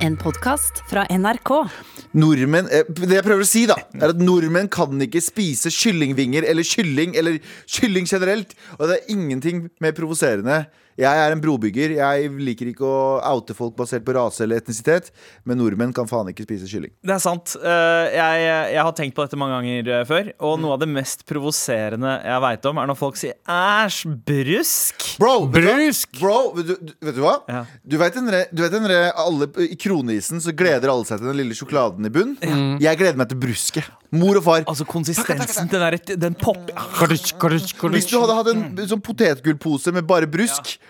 En podkast fra NRK. Nordmenn, eh, Det jeg prøver å si, da er at nordmenn kan ikke spise kyllingvinger eller kylling eller kylling generelt. Og det er ingenting mer provoserende. Jeg er en brobygger. Jeg liker ikke å oute folk basert på rase eller etnisitet, men nordmenn kan faen ikke spise kylling. Det er sant. Eh, Jeg, jeg har tenkt på dette mange ganger eh, før. Og noe av det mest provoserende jeg veit om, er når folk sier 'æsj, brusk'. Bro, vet du? Brusk! Bro, vet du, du- vet du hva? Ja. Du vet den re, du vet den der alle, I kroneisen så gleder alle seg til den lille sjokoladen i bunn. Jeg gleder meg til brusket. Mor og far. Altså konsistensen. Den, der, den kortsj. Hvis du hadde hatt en sånn potetgullpose med bare brusk ba-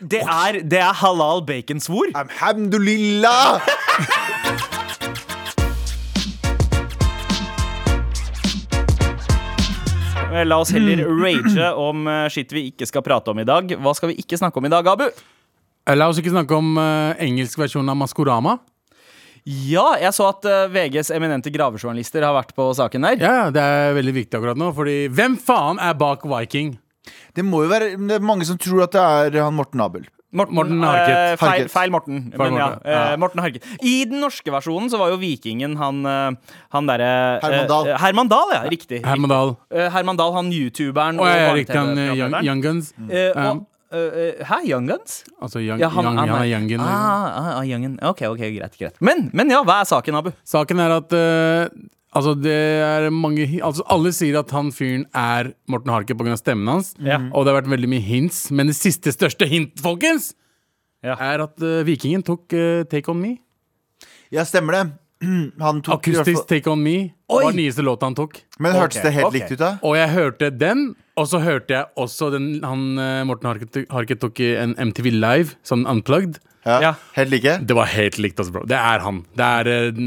det er, det er halal baconsvor. Alhamdulillah! Eh, La oss heller rage om eh, shit vi ikke skal prate om i dag. Hva skal vi ikke snakke om i dag, Abu? Eh, La oss ikke snakke om uh, engelsk versjon av Maskorama. Ja, jeg så at uh, VGs eminente gravejournalister har vært på saken der. Ja, Det er veldig viktig akkurat nå, fordi hvem faen er bak Viking? Det må jo være det er mange som tror at det er han Morten Abel. Morten, Morten Harket. eh, feil, Morten. feil Morten. Men ja, Morten, eh, ja. Morten Harket. I den norske versjonen så var jo vikingen han, eh, han derre eh, Herman Dahl. eh, Herman Dahl, ja. Riktig. Herman Dahl. Eh, Herman Dahl, han youtuberen Oh, ja, ja, riktig. Han, eh, young, young Guns. Eh, og, Um, eh, eh, hæ, Young Guns? Altså young, Ja, young, han, er young gun. Ah, ah, ah, youngen. Ok, ok, greit, greit. Men, men ja, hva er saken, Abu? Saken er at eh, Altså det er mange Altså Alle sier at han fyren er Morten Harket pga. stemmen hans. Ja. Og det har vært veldig mye hints. Men det siste største hint, folkens, Ja. er at uh, Vikingen tok uh, Take On Me. Ja, stemmer det. Han tok Akustisk Take On Me Oi! var den nyeste låta han tok. Men hørtes Ok, det helt okay. likt ut, da? Og jeg hørte den, og så hørte jeg også den han uh, Morten Harket, Harket tok i en MTV Live, sånn unplugged. Ja. Helt like? Det var helt likt, altså, bro. Det er han. Det er uh,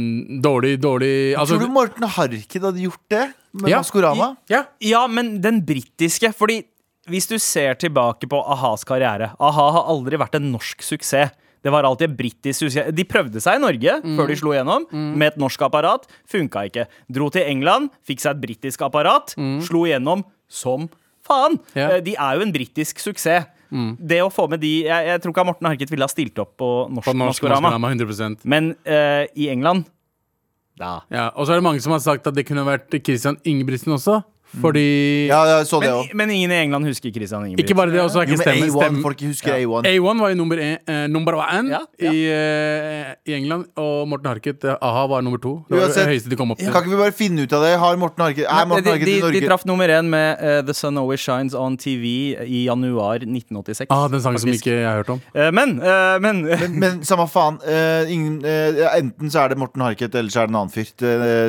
dårlig, dårlig altså, Tror du Morten Harket hadde gjort det? Med Ja. Maskorama? Ja. Ja, men den britiske, fordi hvis du ser tilbake på a-has karriere A-ha har aldri vært en norsk suksess. Det var alltid en britisk suksess. De prøvde seg i Norge Mm. før de slo igjennom, med et norsk apparat. Funka ikke. Dro til England, fikk seg et britisk apparat, slo igjennom som faen. Mm. Mm. Eh, De er jo en britisk suksess. Det å få med de Jeg, jeg tror ikke Morten Harket ville ha stilt opp på norsk, På norsk Maskorama. Maskorama, 100 Men eh, i England da. Ja, Og så er det mange som har sagt at det kunne vært Christian Ingebrigtsen også. Fordi Ja, jeg så det Men, òg. men ingen i England husker Christian Ingebrigtsen. Ikke bare det, også er Jo, ikke men stemmen A1, stemmen. folk husker A1. A1 var jo nummer én, eh, number one Ja, ja. I, eh, i England, og Morten Harket, eh, a-ha, var nummer to. Det var Uansett- det høyeste de kom opp til. Kan ikke vi bare finne ut av det? Har Morten Harket Er Morten Harket de, i de traff nummer én med uh, The Sun Always Shines On TV i januar 1986. Ah, den sangen som ikke jeg har hørt om. Uh, men, uh, men Men, men samme faen. eh, ingen, eh, enten så er det Morten Harket, eller så er det en annen fyr.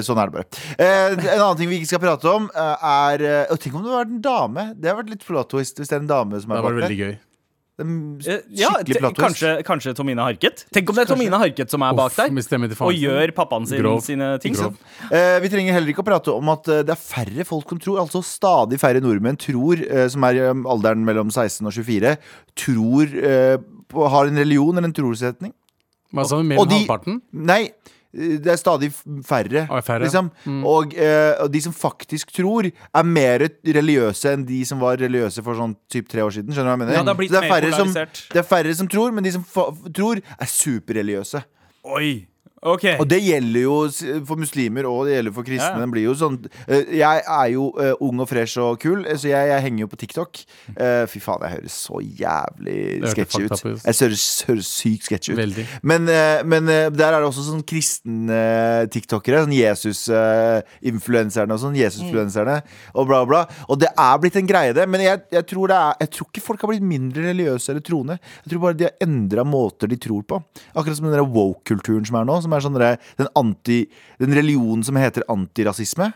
Sånn er det bare. Eh, en annen ting vi ikke skal prate om, eh, er eh, og Tenk om det var en dame. Det har vært litt plot twist hvis det er en dame som Det er var bak veldig der. gøy. En eh, ja, kanskje, kanskje Tomine Harket? Tenk om det er Tomine Harket som er bak Uff, der, og gjør pappaen sin Grov. sine ting. Eh, vi trenger heller ikke å prate om at eh, det er færre folk som tror, altså stadig færre nordmenn tror, eh, som er i alderen mellom 16 og 24, tror eh, på, har en religion eller en trosretning. Hva sa du? Mer enn halvparten? Nei, det er stadig færre. Å, færre. Liksom. Og, eh, og de som faktisk tror, er mer religiøse enn de som var religiøse for sånn typ tre år siden. Skjønner du hva jeg mener? Ja, det blitt det, er som, det er færre som tror, men de som tror, er superreligiøse. Oi, ok Og det gjelder jo for muslimer og det gjelder for kristne. Ja. Den blir jo sånn eh, Jeg er jo eh, ung og fresh og kul, eh, så jeg, jeg henger jo på TikTok. Fy faen, jeg høres så jævlig Det hørtes sketsj fucked ut. Jeg høres, høres sykt sketsj ut. Men, men der er det også sånn kristne tiktokere. Sånn Jesus-influenserne og sånn. Jesus-influenserne og bla, bla. Og det er blitt en greie, det. Men jeg, jeg, tror det er, jeg tror ikke folk har blitt mindre religiøse eller troende. Jeg tror bare de har endra måter de tror på. Akkurat som den der woke-kulturen som er nå. Som er sånn der- den, anti, den religionen som heter antirasisme.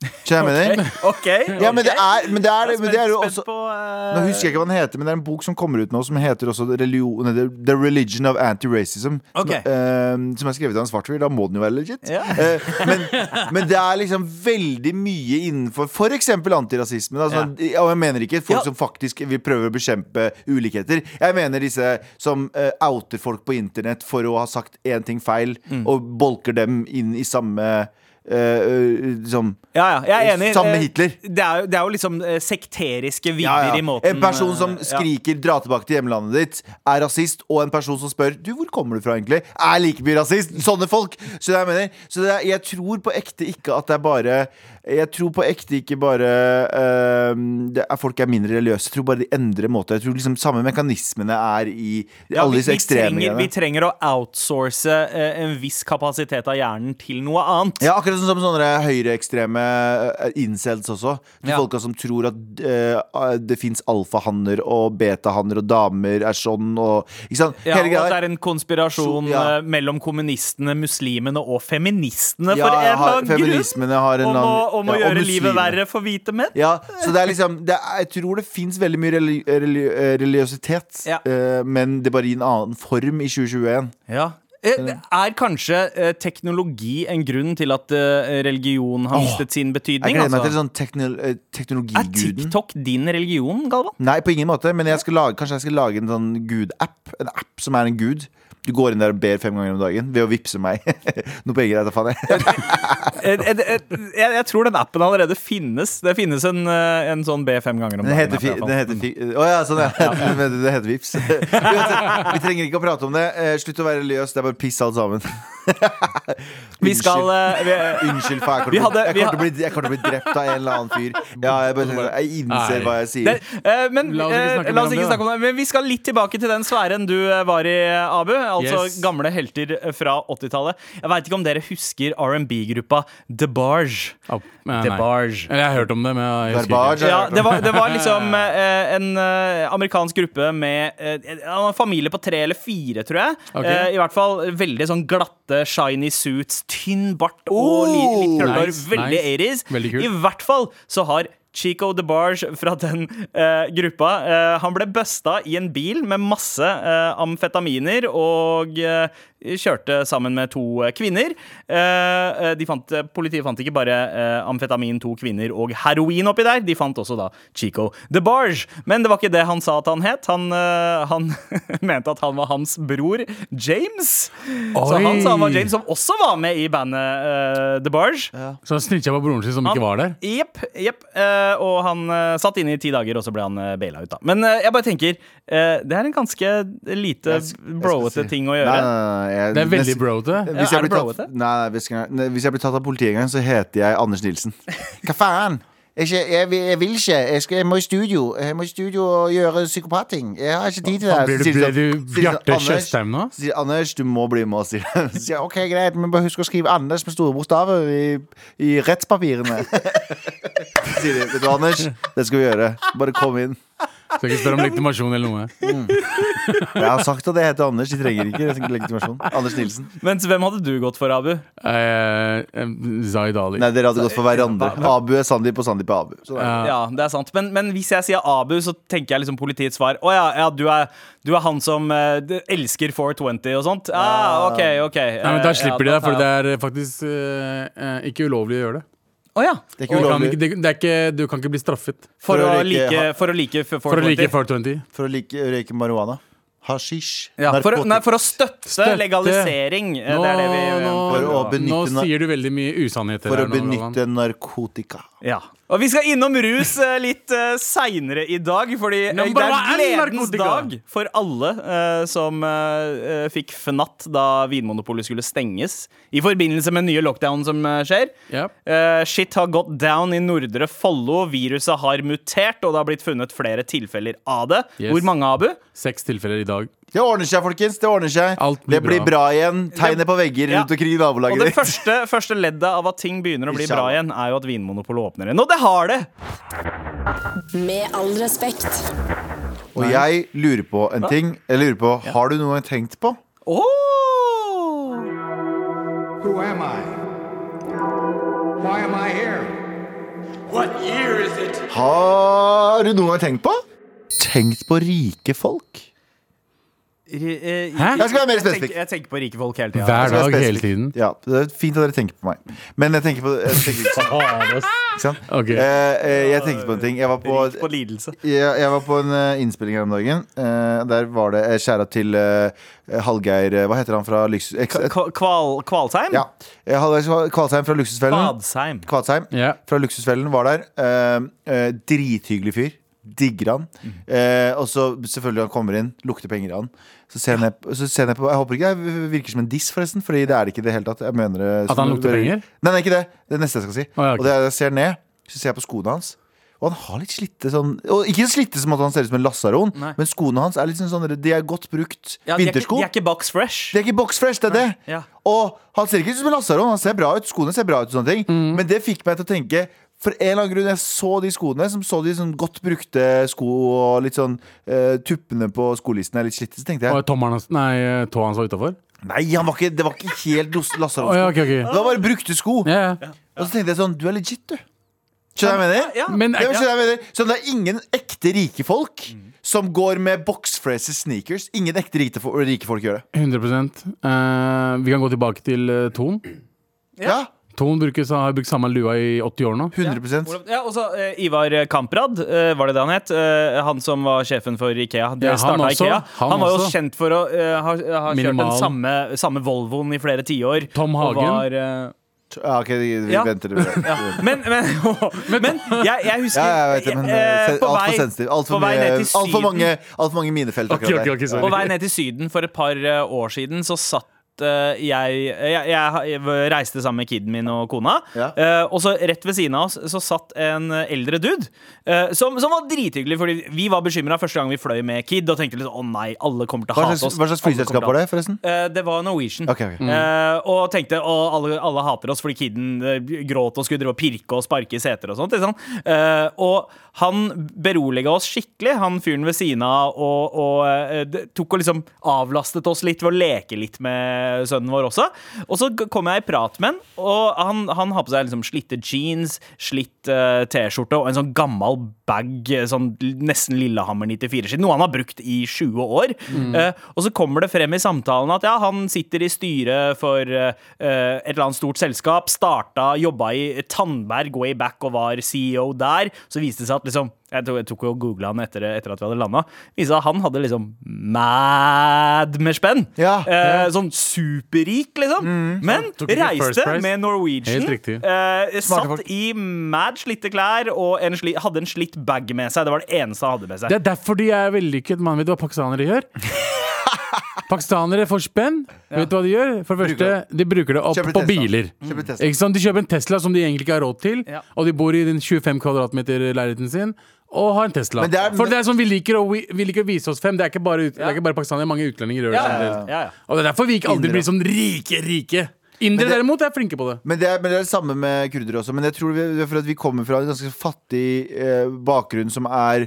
Skjønner jeg okay, jeg mener? Ok, Ja, men det er, men det er, men det er jo også på, eh, nå husker jeg ikke hva den heter, men det er en bok som kommer ut nå som heter også religion, The, Religion of Anti-Racism. Okay. Som, eh, som er skrevet av en svart fyr. Da må den jo være legit. Ja. Uh, men, men det er liksom veldig mye innenfor f.eks. antirasisme. Altså, sånn, Og jeg mener ikke folk Ja. som faktisk vil prøve å bekjempe ulikheter. Jeg mener disse som uh, outer folk på internett for å ha sagt én ting feil, Mm. og bolker dem inn i samme liksom Ja, ja, jeg er enig. Samme Eh, Hitler. Det er, det er jo liksom eh, sekteriske vibber Ja, i måten En person som eh, skriker 'dra tilbake til hjemlandet ditt', er rasist. Og en person som spør 'du, hvor kommer du fra', egentlig, er like mye rasist. Sånne folk. Så, det jeg mener, så det er, jeg tror på ekte ikke at det er bare Jeg tror på ekte ikke bare uh, det er Folk er mindre religiøse. Jeg tror bare de endrer måter. Jeg tror liksom samme mekanismene er i Ja, alle disse ekstreme trenger, vi trenger å outsource uh, en viss kapasitet av hjernen til noe annet. Ja, akkurat som sånne høyreekstreme uh, incels også. De Ja. Folka som tror at uh, det fins alfahanner og betahanner og damer er sånn og Ikke sant? Ja, og at det er en konspirasjon Så- ja. mellom kommunistene, muslimene og feministene Ja, for en eller annen grunn. har en Om å, om å ja, gjøre livet verre for hvite menn. Ja, så det er liksom det er, Jeg tror det fins veldig mye reli reli eh, religiøsitet, Ja. uh, men det bare i en annen form i 2021. Ja. Eh, Er kanskje eh, teknologi en grunn til at eh, religion har Åh, mistet sin Jeg gleder meg Altså? til sånn tekno eh, Er. TikTok din religion, Galvan? Nei, på ingen måte, men jeg lage, kanskje jeg skal lage en sånn gud-app. En app som er en gud. Du går inn der og ber fem ganger om dagen ved å vippse meg. Noe penger, jeg faen. jeg. Jeg, jeg tror den appen allerede finnes. Det finnes en, eh, en sånn be fem ganger om Den dagen. heter, den heter fi, Å ja, sånn, ja. ja. det heter Vips. Vi trenger ikke å prate om det. Eh, Slutt å være løs. Det er bare piss, alt sammen. Vi skal eh, vi, Unnskyld, for jeg kommer Vi til å bli- bli- drept av en eller annen fyr. Ja, jeg, bare, jeg innser Nei. hva jeg sier. det, men La oss ikke snakke om ikke det, snakke om det. Men vi skal litt tilbake til den sfæren du var i, Abu. Altså Yes. gamle helter eh, fra 80-tallet. Jeg veit ikke om dere husker R&B-gruppa The Barge nei, nei. DeBarge. Eller jeg har hørt om det, men jeg husker Barge, ikke. Ja, det var, det var liksom eh, en eh, amerikansk gruppe med eh, en familie på tre eller fire, tror jeg. Okay. Eh, I hvert fall veldig sånn glatte, shiny suits, tynn bart og oh, litt krøllhår. Oh, Nice, veldig nice. 80s. Veldig. I hvert fall så har Chico DeBarge fra den uh, gruppa. Uh, Han ble busta i en bil med masse uh, amfetaminer og kjørte sammen med to eh, kvinner. Eh, eh, de fant, politiet fant ikke bare amfetamin, to kvinner og heroin oppi der. De fant også da Chico DeBarge. Men det var ikke det han sa at han het. Han, han mente at han var hans bror James. Så han sa han var James, som også var med i bandet uh, DeBarge. Så han snitcha på broren sin som ikke var der? Jepp. Eh, og han satt inne i ti dager, og så ble han uh, baila ut. da Men jeg bare tenker det er en ganske lite broete si- ting å gjøre. Nei, nei, nei, jeg- Det er veldig broete. Hvis Ja, tatt, nei, hvis, jeg, nei, hvis jeg blir tatt av politiet en gang, så heter jeg Anders Nilsen. Hva faen? Jeg, jeg, jeg vil ikke. Jeg, skal, jeg må i studio Jeg må i studio og gjøre psykopatting. Jeg har ikke tid til det. Blir du, ble du sånn- sånn, Bjarte Anders- Tjøstheim nå? Sier Anders, du må bli med oss. sier ok, greit, men bare husk å skrive Anders med store bokstaver i, i rettspapirene. Sier de, vet du Anders, det skal vi gjøre. Bare kom inn. Skal ikke spørre om legitimasjon eller noe. Jeg har sagt at jeg heter Anders. De trenger ikke legitimasjon. Anders Nilsen. Mens hvem hadde du gått for, Abu? Eh, eh, Zaid Ali. Nei, dere hadde gått for hverandre. Abu er Sandeep, og Sandeep er Abu. Så det er- Ja. Ja, det er sant. Men, men hvis jeg sier Abu, så tenker jeg liksom politiets svar. Å ja, ja du, er, du er han som uh, elsker 420 og sånt? Ah, OK, OK. Nei, men Da Eh, slipper ja, de det, for det er faktisk eh, eh, ikke ulovlig å gjøre det. Å ja. Det er ikke Du kan ikke, det, det er ikke, du kan ikke bli straffet For, For å å like- like, for å like 420. for å like 420. for å like, røyke marihuana. Hashish. Ja, for, nei, for å støtte, Støtte. legalisering. Nå, det er det vi nå, For å benytte nå sier du veldig mye usannheter. For å benytte narkotika. Ja. Og vi skal innom rus eh, litt uh, seinere i dag, fordi eh, det er er gledens narkotika? dag for alle eh, som eh, eh, fikk fnatt da Vinmonopolet skulle stenges i forbindelse med den nye lockdown som eh, skjer. Ja. Eh, shit har gått down i Nordre Follo. Viruset har mutert, og det har blitt funnet flere tilfeller av det. Yes. Hvor mange, Abu? Seks tilfeller i dag. Det ordner seg, folkens. Det ordner seg. Alt blir det blir bra, bra. igjen. Tegnet på vegger Ja. rundt omkring i Og det ditt. første, første leddet av at ting begynner å bli bra igjen, er jo at Vinmonopolet åpner igjen. Og det har det! Med all respekt. Og jeg lurer på en ting. Jeg lurer på, Har du noen gang tenkt på Oh! Who am I? Why am I here? What year is it? Har du noen gang tenkt på? Tenkt på rike folk? Eh, Hæ? Jeg skal være mer tenker, spesifikk. jeg tenker på rike folk hele tida. Hver dag, hele tiden. Ja, det er fint at dere tenker på meg. Men jeg tenker på jeg tenker, Ikke sant? Okay. Eh, eh, jeg tenkte på en ting. Jeg var på, Rik på lidelse. jeg, jeg var på en innspilling her om dagen. Eh, der var det uh, skjæra til eh, Hallgeir Hva heter han fra Lyksus... Kval, Kvalsheim? ja. Hallgeir Kvalsheim fra Luksusfellen. Kvadsheim. Kvadsheim yeah. fra Luksusfellen var der. Eh, eh, drithyggelig fyr. Digger han. Eh, og så selvfølgelig han kommer inn, lukter penger av han. Så ser jeg, ned, så ser ned på Jeg håper ikke det virker som en diss, forresten. Fordi det er det ikke i det hele tatt. Jeg mener det At han lukter penger? Nei, nei, ikke det. Det er det neste jeg skal si. Oh, ja, okay. Og det er, jeg ser ned, så ser jeg på skoene hans. Og han har litt slitte sånn Og ikke slitte som at han ser ut som en lasaron, men skoene hans er litt sånn sånn De er godt brukt Ja, de, er ikke, vintersko. de er ikke box fresh. Det er ikke box fresh, det er det. Ja. Og han ser ikke ut som en lasaron. Han ser bra ut, skoene ser bra ut, og sånne ting Mm. men det fikk meg til å tenke for en eller annen grunn, jeg så de skoene Som så de sånn godt brukte sko og litt sånn uh, Tuppene på skolisten er litt slitte. Så tenkte jeg Og tommeren hans, nei, tåa hans var utafor? Nei, han var ikke, det var ikke helt Lassaros-sko. Oh, ja, okay, okay. Det var bare brukte sko. Yeah. ja. Og så tenkte jeg sånn, du er legit, du. Skjønner du hva jeg mener? Ja. Jeg mener? Så det er ingen ekte rike folk som går med boxfraces sneakers. Ingen ekte rike, rike folk gjør det. 100 uh, Vi kan gå tilbake til uh, Ton. Ja, Ton brukes, har brukt samme lua i 80 år nå. 100 Hvordan- Ja, og så eh, Ivar Kamprad, eh, var det det han het? Eh, han som var sjefen for Ikea. Det Ja, han starta også. Ikea. Han Han, var jo også. kjent for å eh, ha, ha kjørt Minimal. den samme, samme Volvoen i flere tiår. Tom og Hagen. Var, eh, Ja, ok, vi Ja. venter. Vi venter. Men, men, men jeg, jeg husker Ja, jeg vet det, men eh, eh, altfor sensitiv. Altfor på vei ned til alt for Syden- mange, alt for mange minefelt Ok, akkurat ok, ok, der. sorry. På vei ned til Syden for et par eh, år siden så satt eh, jeg, jeg, jeg reiste sammen med kiden min og kona. Ja. eh, og så rett ved siden av oss så satt en eldre dude. eh, som, som var drithyggelig, Fordi vi var bekymra første gang vi fløy med kid. Og tenkte litt, å nei, alle kommer til å hate oss. hva slags flyselskap var det, forresten? det var Norwegian. Okay, ok. Eh, og tenkte å, alle, alle hater oss fordi kiden gråt og skulle drive og pirke og sparke i seter og sånt. Liksom. og han beroliga oss skikkelig, han fyren ved siden av, og, og tok og liksom avlastet oss litt ved å leke litt med sønnen vår også. Og så kom jeg i prat med han, og han, han har på seg liksom slitte jeans, slitt eh, T-skjorte og en sånn gammel bag, eh, sånn nesten Lillehammer 94-skitt, noe han har brukt i 20 år. Eh, og så kommer det frem i samtalen at ja, han sitter i styret for uh, et eller annet stort selskap, starta, jobba i Tandberg way back og var CEO der. Så viste det seg at liksom jeg tok, jeg tok og googla han etter, etter at vi hadde landa. Viste at han hadde liksom mad med spenn. Ja, eh, Sånn superrik, liksom. Men Tok ikke First reiste med Norwegian. Eh, satt i mad slitte klær og en sli, hadde en slitt bag med seg. Det var det eneste han hadde med seg. Det er derfor de er vellykket. Man vet hva pakistanere gjør? Pakistanere får spenn. Vet du hva de gjør? For det første, de bruker det opp Kjøper på Tesla. biler. Kjøper Tesla. Ikke sant? De kjøper en Tesla som de egentlig ikke har råd til, Ja. og de bor i den 25 kvadratmeter leiligheten sin. Og har en Tesla. Det er- For det er sånn vi liker, å, vi, vi liker å vise oss fem. Det er ikke bare, ut, det er bare pakistanere, mange utlendinger gjør det. Ja, ja, ja. Og det er derfor vi ikke aldri blir sånn rike, rike. Indere derimot er flinke på det. Men det, er, men det er det samme med kurdere også. Men jeg tror vi, for at vi kommer fra en ganske fattig eh, bakgrunn som er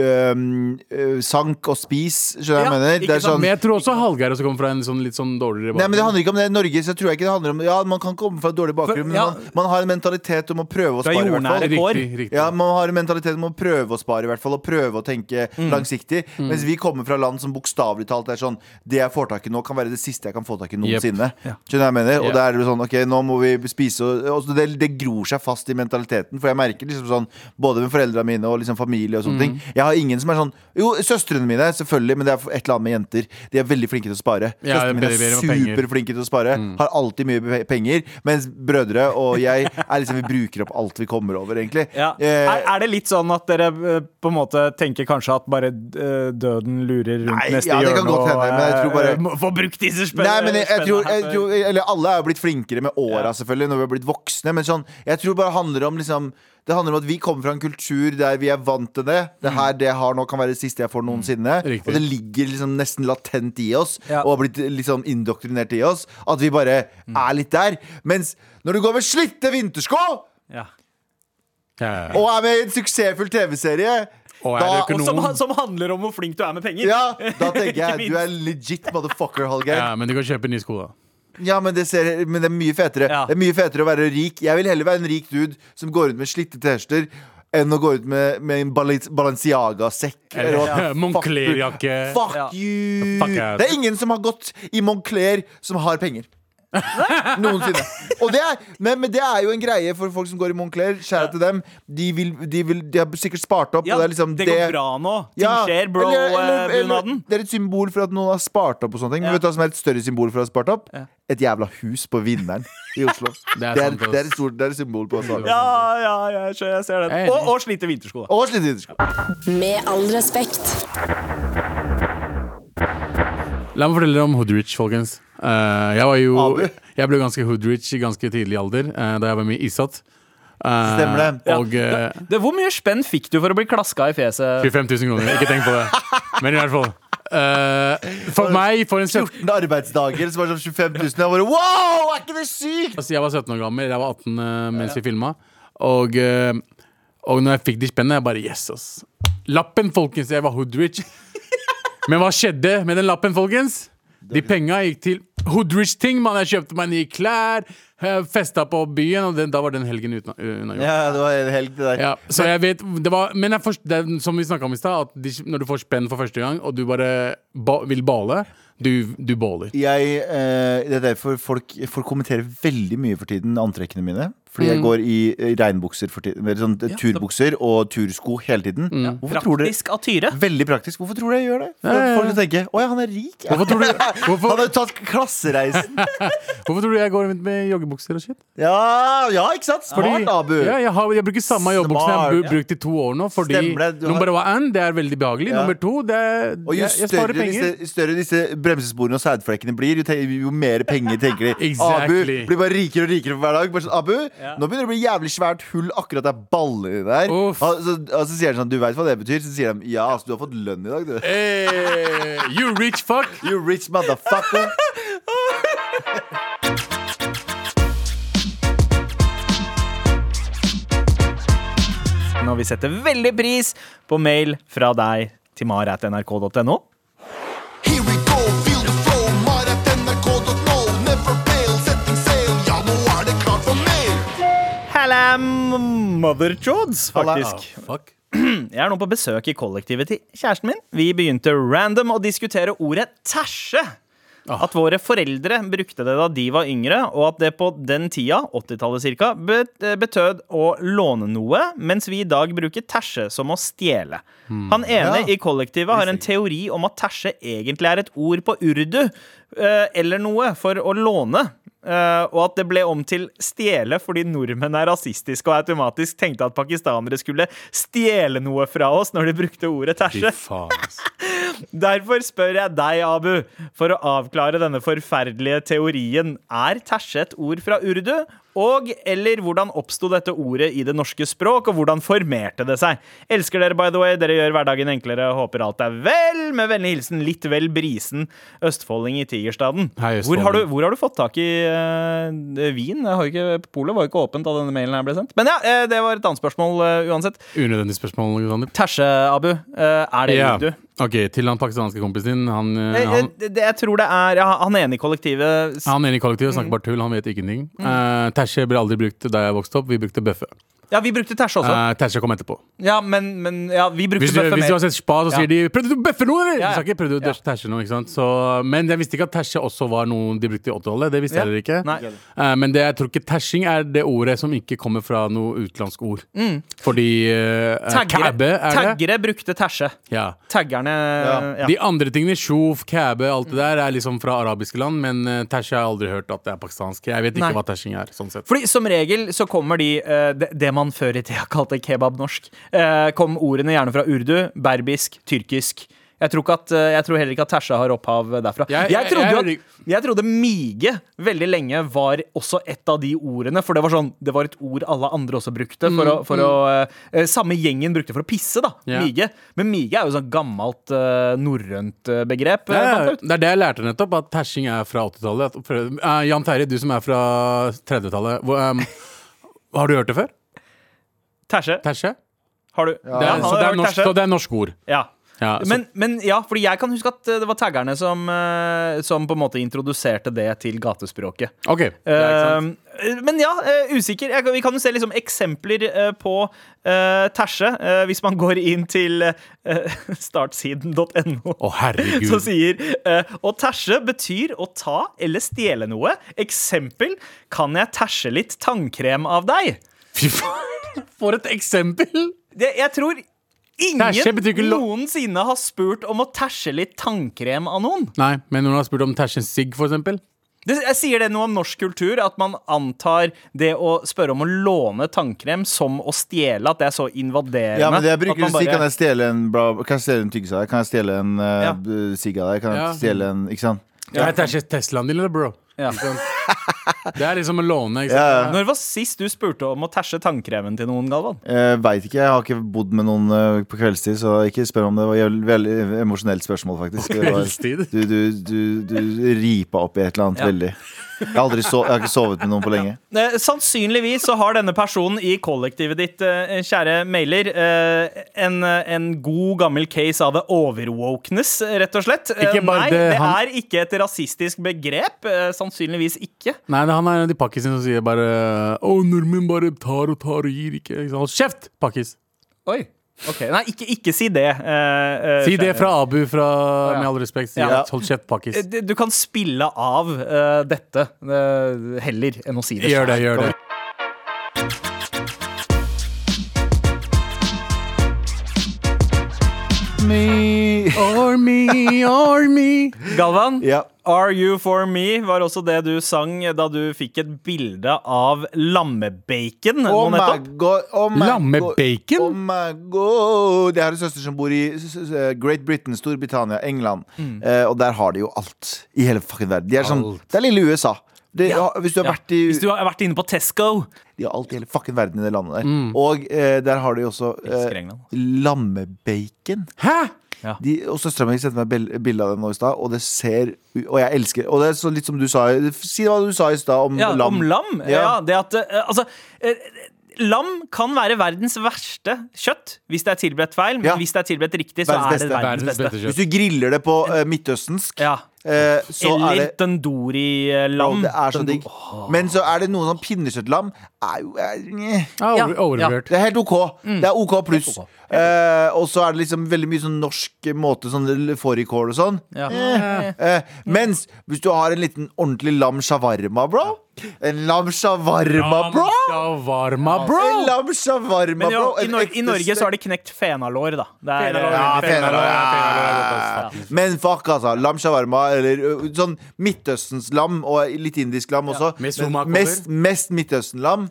øh, sank og spis. Skjønner du hva jeg mener? ikke Det er sant? sånn, Men jeg tror også Hallgeir også kommer fra en sånn litt sånn dårligere Nei, men Det handler ikke om det. I Norge så tror jeg ikke det handler om Ja, man kan komme fra et dårlig bakgrunn, men ja. man, man har en mentalitet om å prøve å Fra spare. i hvert jordnære fall. kår. Riktig, riktig. Ja, Man har en mentalitet om å prøve å spare, i hvert fall og prøve å tenke Mm. langsiktig. Mens vi kommer fra land som bokstavelig talt er sånn Det jeg får tak i nå, kan være det siste jeg kan få tak i noensinne. Skjønner du hva jeg mener? Og Ja. da er det jo sånn Ok, nå må vi spise og, og så det, det gror seg fast i mentaliteten. For jeg merker liksom sånn både med foreldrene mine og liksom familie og sånne Mm. ting. Jeg har ingen som er sånn Jo, søstrene mine, selvfølgelig, men det er et eller annet med jenter. De er veldig flinke til å spare. Ja, Søstrene mine er superflinke til å spare. Har alltid mye penger. Mens brødre og jeg er liksom vi bruker opp alt vi kommer over, egentlig. Ja. Eh, Er, er det litt sånn at dere eh, på en måte tenker kanskje at bare eh, døden lurer rundt Nei, neste ja, hjørne? godt hende, men jeg tror bare- eh, Få brukt disse spennene! Nei, men jeg, jeg, tror, jeg tror Eller alle er jo blitt flinkere med åra, selvfølgelig, når vi har blitt voksne. Men sånn, jeg tror bare det handler om liksom det handler om at vi kommer fra en kultur der vi er vant til det. Det her det jeg har nå, kan være det siste jeg får noensinne. Riktig. Og det ligger liksom nesten latent i oss, Ja. og har blitt liksom indoktrinert i oss. At vi bare er litt der. Mens når du går med slitte vintersko, Ja. Ja, ja. og er med i en suksessfull TV-serie Og er det da- økonom? Som, som handler om hvor flink du er med penger. ja, da tenker jeg du er legit motherfucker, Hallgeir. ja, men du kan kjøpe nye sko, da. Ja, men det, ser, men det er mye fetere Ja. Det er mye fetere å være rik Jeg vil heller være en rik dude som går ut med slitte T-skjorter enn å gå ut med, med en Balenciaga-sekk. eller Ja. Moncler-jakke. Fuck, Fuck Ja. you! Fuck. Det er ingen som har gått i Moncler som har penger. Noensinne. Og det er, men, men det er jo en greie for folk som går i Moncler. Kjære til dem. De, vil, de, vil, de har sikkert spart opp. Ja, og det er liksom det går bra nå. Ting Ja, skjer, eller- eller- eller- bro-bunaden. Det er et symbol for at noen har spart opp. og sånne ting Men vet du hva som er et større symbol for å ha spart opp? Ja. Et jævla hus på Vinneren i Oslo. Det er det, er, det, er et stort, det er et symbol på oss. Ja, ja, jeg ser- jeg ser Jeg er det. enig. Og, og slite vintersko. Og slite vintersko. Med all respekt. La meg fortelle dere om Hoodrich, folkens. Uh, jeg var jo Jeg ble ganske Hoodrich i ganske tidlig alder, uh, da jeg var med i Isat. Uh, Stemmer det. Og eh, Det, hvor mye spenn fikk du for å bli klaska i fjeset? 25 000 kroner. Ikke tenk på det. Men i hvert fall. Uh, for meg, for en 14 arbeidsdager som var sånn 25 000. Jeg bare wow, er ikke det sykt? Altså, jeg var 17 år gammel, jeg var 18 uh, mens vi filma. Og, uh, og når jeg fikk de spennene, jeg bare yes, ass. Lappen, folkens. Jeg var hoodrich. Men hva skjedde med den lappen, folkens? De penga gikk til hoodrich-ting. Man, jeg kjøpte meg nye klær, eh, festa på byen, og den, da var den helgen uten- unnagjort. Ja, det var en helg, det der. Ja, så jeg vet det var, Men jeg forst, det som vi snakka om i stad, når du får spenn for første gang, og du bare ba, vil bale, du, du baler. Jeg, eh, det er derfor folk, folk kommenterer veldig mye for tiden antrekkene mine. Fordi jeg går i eh, regnbukser for tiden. Sånn turbukser og tursko hele tiden. Hvorfor tror dere Praktisk av Tyre. Veldig praktisk. Hvorfor tror du jeg gjør det? For Ja, ja, ja. Folk vil tenke Å ja, han er rik. Ja. Hvorfor tror du, Han har jo tatt klassereisen. hvorfor tror du jeg går rundt med joggebukser og shit? Ja, ja ikke sant? Smart, Abu. Ja, jeg, har, jeg bruker samme joggebukse jeg har brukt i to år nå. Fordi det, nummer one, det er veldig behagelig. Ja. Nummer to, det er Og jo jeg, jeg sparer penger. disse, større disse bremsesporene og sædflekkene blir, jo, jo mer penger tenker de. Exactly. Abu blir bare rikere og rikere for hver dag. Bare sånn, Abu, Ja. nå begynner det å bli jævlig svært hull akkurat der ballene der. Og Uff. så, og så sier de sånn, du veit hva det betyr? Så sier de ja, altså, du har fått lønn i dag, du. Hey, you rich fuck! You rich motherfucker. Når vi setter veldig pris på mail fra deg til mar.nrk.no. Hallam motherchods, faktisk. Ah, fuck. Jeg er nå på besøk i kollektivet til kjæresten min. Vi begynte random å diskutere ordet tæsje. At våre foreldre brukte det da de var yngre, og at det på den tida, 80-tallet cirka, betød å låne noe, mens vi i dag bruker tæsje som å stjele. Han ene Ja. i kollektivet har en teori om at tæsje egentlig er et ord på urdu, eh, eller noe, for å låne. Eh, og at det ble om til stjele fordi nordmenn er rasistiske og automatisk tenkte at pakistanere skulle stjele noe fra oss når de brukte ordet tæsje. Derfor spør jeg deg, Abu, for å avklare denne forferdelige teorien. Er tæsje et ord fra urdu? Og eller hvordan oppsto dette ordet i det norske språk, og hvordan formerte det seg? Elsker dere, by the way. Dere gjør hverdagen enklere. Håper alt er vel. Med vennlig hilsen litt vel brisen østfolding i Tigerstaden. Hei, Hvor har, du, hvor har du fått tak i uh, vin? Ikke, Polet var jo ikke åpent da denne mailen her ble sendt. Men ja, eh, det var et annet spørsmål uh, uansett. Unødvendig spørsmål, Alexander. Terse, Abu. Uh, er det Ja. urdu? Ok, til han pakistanske kompisen din. Han, eh, Jeg, jeg, det- jeg tror det er ja, Han ene i kollektivet han er i kollektivet, Mm. snakker bare tull. Han vet ingenting. Uh, Tæsje ble aldri brukt da jeg vokste opp. Vi brukte bøffe. Ja, vi brukte tæsje også. Uh, Tæsje kom etterpå. Ja, men, men ja, vi brukte Hvis, du- bøffe hvis du har sett Spa, så Ja. sier de 'prøvde du å bøffe noe', eller? Ja, ja. Ikke 'prøvde du å tæsje noe', ikke sant? Så, men jeg visste ikke at tæsje også var noe de brukte i 80-tallet. Det visste Ja. jeg heller ikke. Nei. Eh, men det, jeg tror ikke tæsjing er det ordet som ikke kommer fra noe utenlandsk ord. Fordi uh, Mm. Taggere, er det. taggere brukte tæsje. Ja. Taggerne ja. De andre tingene, sjof, kæbe, alt det der, er liksom fra arabiske land. Men uh, tæsje har jeg aldri hørt at det er pakistansk. Jeg vet ikke Nei. hva tæsjing er. sånn sett Fordi Som regel så kommer de eh, det, det man før i tida kalte kebabnorsk, uh, kom ordene gjerne fra urdu, berbisk, tyrkisk. Jeg tror, at, eh, jeg tror heller ikke at Tersa har opphav derfra. Jeg- Jeg, trodde, at, jeg trodde mige veldig lenge var også et av de ordene. For det var sånn, det var et ord alle andre også brukte. For å, for å, eh, samme gjengen brukte for å pisse, da. Mige. Men mige er jo sånn gammelt uh, norrønt eh, begrep. eh, Ja, det er det jeg lærte nettopp, at tersing er fra 80-tallet. Uh, eh, Jan Terje, du som er fra 30-tallet, um, har du hørt det før? Tæsje. Tæsje? Har du? Det er, så, det er norsk, så det er norsk ord. Ja. Ja, men, men ja, fordi jeg kan huske at eh, det var taggerne som, eh, som på en måte introduserte det til gatespråket. OK. Det er ikke sant. Eh, men ja, eh, usikker. Jeg, vi kan jo se liksom eksempler eh, på uh, tæsje. Uh, hvis man går inn til uh, startsiden.no. oh. Så sier uh, Og tæsje betyr å ta eller stjele noe. Eksempel kan jeg tæsje litt tannkrem av deg? Fy faen. For et eksempel! Det, jeg tror ingen noensinne har spurt om å tæsje litt tannkrem av noen. Nei, men noen har spurt om tæsje en sigg, for eksempel. Det, jeg sier det noe om norsk kultur, at man antar det å spørre om å låne tannkrem som å stjele, at det er så invaderende. Ja, men det jeg bruker å si, kan jeg stjele en bra Kan jeg stjele en tyggis av deg? Kan jeg stjele en Ja. uh, sigg av deg? Kan jeg Ja. stjele en Ikke sant? Ja. jeg tæsjer Teslaen din, eller, bro? Ja. Det er liksom å låne. Ikke sant? Ja, ja. Når var sist du spurte om å tæsje tannkremen til noen, Galvan? Jeg veit ikke. Jeg har ikke bodd med noen eh, på kveldstid, så ikke spør om det. Det var et veldig emosjonelt spørsmål, faktisk. På Kveldstid? Du, du, du, du ripa opp i et eller annet Ja. veldig. Jeg har, aldri so jeg har ikke sovet med noen på lenge. Eh, sannsynligvis så har denne personen i kollektivet ditt, eh, kjære mailer, eh, en, en god gammel case av the overwokeness, rett og slett. Eh, Ikke bare Nei, det, det han- er ikke et rasistisk begrep. eh, Sannsynligvis ikke. Nei, det- han er en av de pakkisene som sier bare Å, nordmenn bare tar og tar og gir ikke. ikke? Hold kjeft, pakkis! Oi. Ok, Nei, ikke, ikke si det. eh, eh, Si det fra Abu, fra. Med all respekt. Si Ja. at hold kjeft, pakkis. Eh, Du kan spille av eh, dette eh, heller enn å si det. Gjør det, gjør det. Me. Or me, or me. Galvan, Ja. Are You For Me var også det du sang da du fikk et bilde av lammebacon Oh my nettopp. god. Oh my Lammebacon? Oh my god. Jeg har en søster som bor i Great Britain, Storbritannia, England. Eh, og der har de jo alt i hele fucking verden. De er sånn, Alt. det er lille USA. Det, Ja. Hvis du har Ja. vært i Hvis du har vært inne på Tesco De har alt i hele fucking verden i det landet der. Og eh, der har de også eh, lammebacon. Hæ? De, og Søstera mi sendte meg bilde av det nå i stad, og det ser Og jeg elsker Og det er så litt som du sa Si hva du sa i stad om ja, lam. om lam. Ja. Ja. det at eh, Altså eh, Lam kan være verdens verste kjøtt hvis det er tilberedt feil, men Ja. hvis det er tilberedt riktig, så Verdens er det beste. verdens beste Hvis du griller det på uh, midtøstensk, Ja. Eh, så er Eller det Bro, tandori-lam. det er så digg. Men så er det noe sånn pinnekjøttlam. Er jo er. Ja, Ja, over- overvurdert. Det er helt OK. Det er OK pluss. ok. Eh, og så er det liksom veldig mye sånn norsk måte, sånn fårikål og sånn. Ja. Eh, eh, mens hvis du har en liten ordentlig lam shawarma, bro En lam shawarma, bro! Shawarma, En bro! lam shawarma, Men jo, i, En Nor i Norge så har de knekt fenalår, da. Det er, Fenalår, Ja, fenalår, ja, fenalår ja. Men fuck, altså. Lam shawarma, eller sånn Midtøstens lam, og litt indisk lam også. Mest, mest Midtøsten-lam.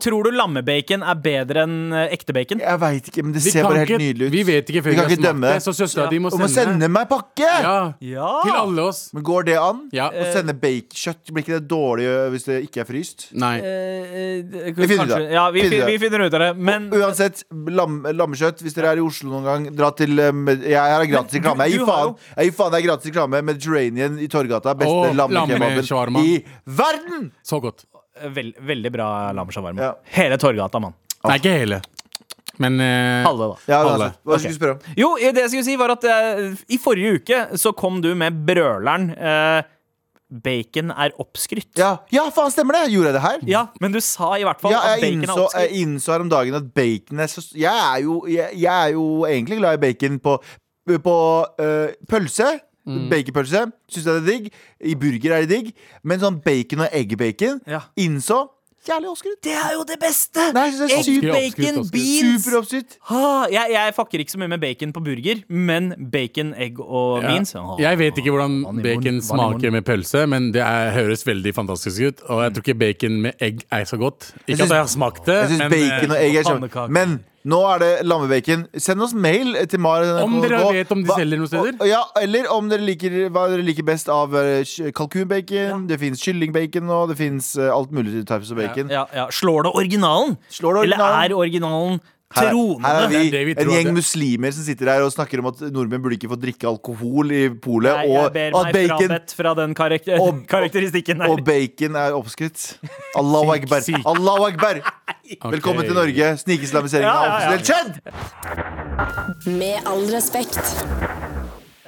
Tror du lammebacon er bedre enn ekte bacon? Jeg veit ikke, men det Vi ser bare helt ikke- nydelig ut. Vi vet ikke før Vi vi kan har ikke smakt dømme. det, så søstera di må må sende. meg pakke! Ja, Ja! til alle oss. Men går det an? Ja. Å sende bacon-kjøtt, blir ikke det dårlig hvis det ikke er fryst? Nei. Eh, eh, Vi finner ut av det. Ja, vi, Finner vi finner ut av det. Men Uansett, lam, lammekjøtt, hvis dere er i Oslo noen gang, dra til Jeg er gratis Men du- reklame. Jeg gir faen. Jeg gir faen, det er gratis reklame. Mediterranean i Torgata. Beste lammekebaben i verden! Så godt. Vel, veldig bra lammeshawarma. Ja. Hele Torgata, mann. Nei, ikke hele. Men eh, Halve, da. Ja, Halve. Hva skulle du spørre om? Jo, det jeg skulle si, var at eh, i forrige uke så kom du med brøleren eh, Bacon er oppskrytt. Ja, ja, faen, stemmer det! Gjorde jeg det her? Ja, men du sa i hvert fall Ja, at bacon bacon er oppskrytt. jeg innså her om dagen at bacon er så Jeg er jo, jeg, jeg er jo egentlig glad i bacon på, på øh, pølse. Mm. Baconpølse. Syns jeg det er digg. I burger er det digg. Men sånn bacon og eggbacon Ja. innså Jævlig oppskrytt. Det er jo det beste! Nei, det er Egg, oppskrytt, bacon, oppskrytt. beans. Superoppskrytt. Ah, jeg, jeg fucker ikke så mye med bacon på burger, men bacon, egg og ja. beans ah. Jeg vet ikke hvordan Vann bacon vann smaker med pølse, men det er, høres veldig fantastisk ut. Og jeg tror ikke bacon med egg er så godt. Ikke synes- at jeg har smakt det, men bacon og eh, egg er så. Men nå er det lammebacon. Send oss mail til Mar. Om dere vet om de selger noen steder? Ja, eller om dere liker hva dere liker best av kalkunbacon. Ja. Det fins kyllingbacon og Det fins alt mulig types av bacon. Ja, ja. Slår det originalen? Slår det Eller er originalen Her, her er vi, Det er det vi en gjeng muslimer som sitter her og snakker om at nordmenn burde ikke få drikke alkohol i polet, Nei, og at bacon, fra den karakter Og- karakteristikken her. og bacon er oppskrytt. Allahu akbar. Allahu akbar. Velkommen til Norge. Snikislamiseringen Ja, ja, ja, ja. offisielt kjønn! Med all respekt.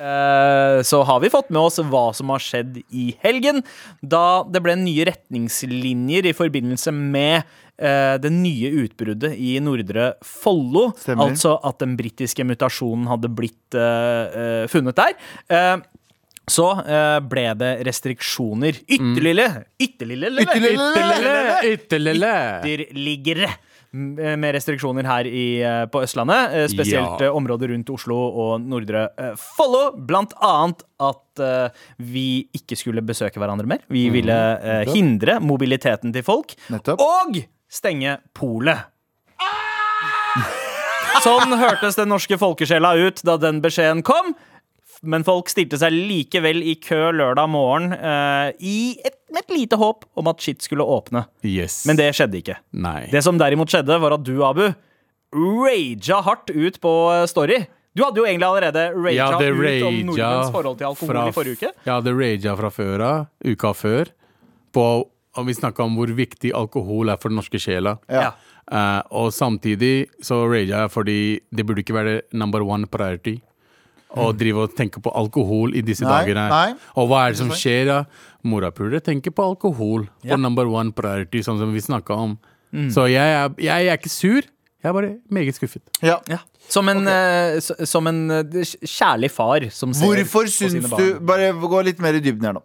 Eh, så har vi fått med oss hva som har skjedd i helgen, da det ble nye retningslinjer i forbindelse med eh, det nye utbruddet i Nordre Follo. Stemmer. Altså at den britiske mutasjonen hadde blitt eh, funnet der. Uh, så uh, ble det restriksjoner. Ytterligere Ytterligere Ytterligere. Ytterligere. ytterligere m- med restriksjoner her i, eh, på Østlandet. eh, Spesielt Ja. eh, området rundt Oslo og Nordre Follo. Blant annet at uh, vi ikke skulle besøke hverandre mer. Vi ville uh, hindre mobiliteten til folk. Nettopp. Og stenge polet. Sånn hørtes den norske folkesjela ut da den beskjeden kom. Men folk stilte seg likevel i kø lørdag morgen eh, i et, med et lite håp om at shit skulle åpne. Yes. Men det skjedde ikke. Nei. Det som derimot skjedde, var at du, Abu, raga hardt ut på eh, Story. Du hadde jo egentlig allerede raga ja, ut om nordmenns forhold til alkohol fra- i forrige uke. Jeg hadde raga fra før av, uka før, på og vi snakka om hvor viktig alkohol er for den norske sjela. Ja. Uh, og samtidig så raga jeg fordi det burde ikke være number one priority. Å drive og tenke på alkohol i disse Nei, dager her. nei. Og hva er det som skjer? da? Morapulere tenker på alkohol Ja. number one priority, sånn som vi snakka om. Så jeg er, jeg er ikke sur, jeg er bare meget skuffet. Ja. Ja. Som en, okay. uh, som en eh, kjærlig far som ser Hvorfor på sine syns barn. du Bare gå litt mer i dybden her nå.